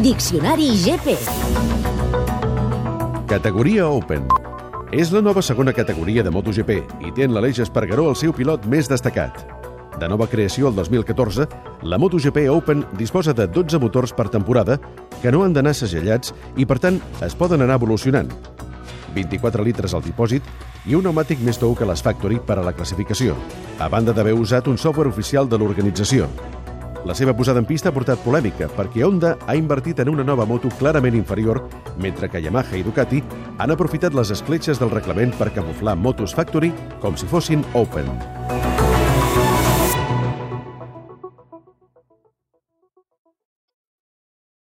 Diccionari GP. Categoria Open. És la nova segona categoria de MotoGP i té en l'Aleix Espargaró el seu pilot més destacat. De nova creació el 2014, la MotoGP Open disposa de 12 motors per temporada que no han d'anar segellats i, per tant, es poden anar evolucionant. 24 litres al dipòsit i un pneumàtic més tou que les Factory per a la classificació, a banda d'haver usat un software oficial de l'organització. La seva posada en pista ha portat polèmica perquè Honda ha invertit en una nova moto clarament inferior, mentre que Yamaha i Ducati han aprofitat les escletxes del reglament per camuflar motos Factory com si fossin Open.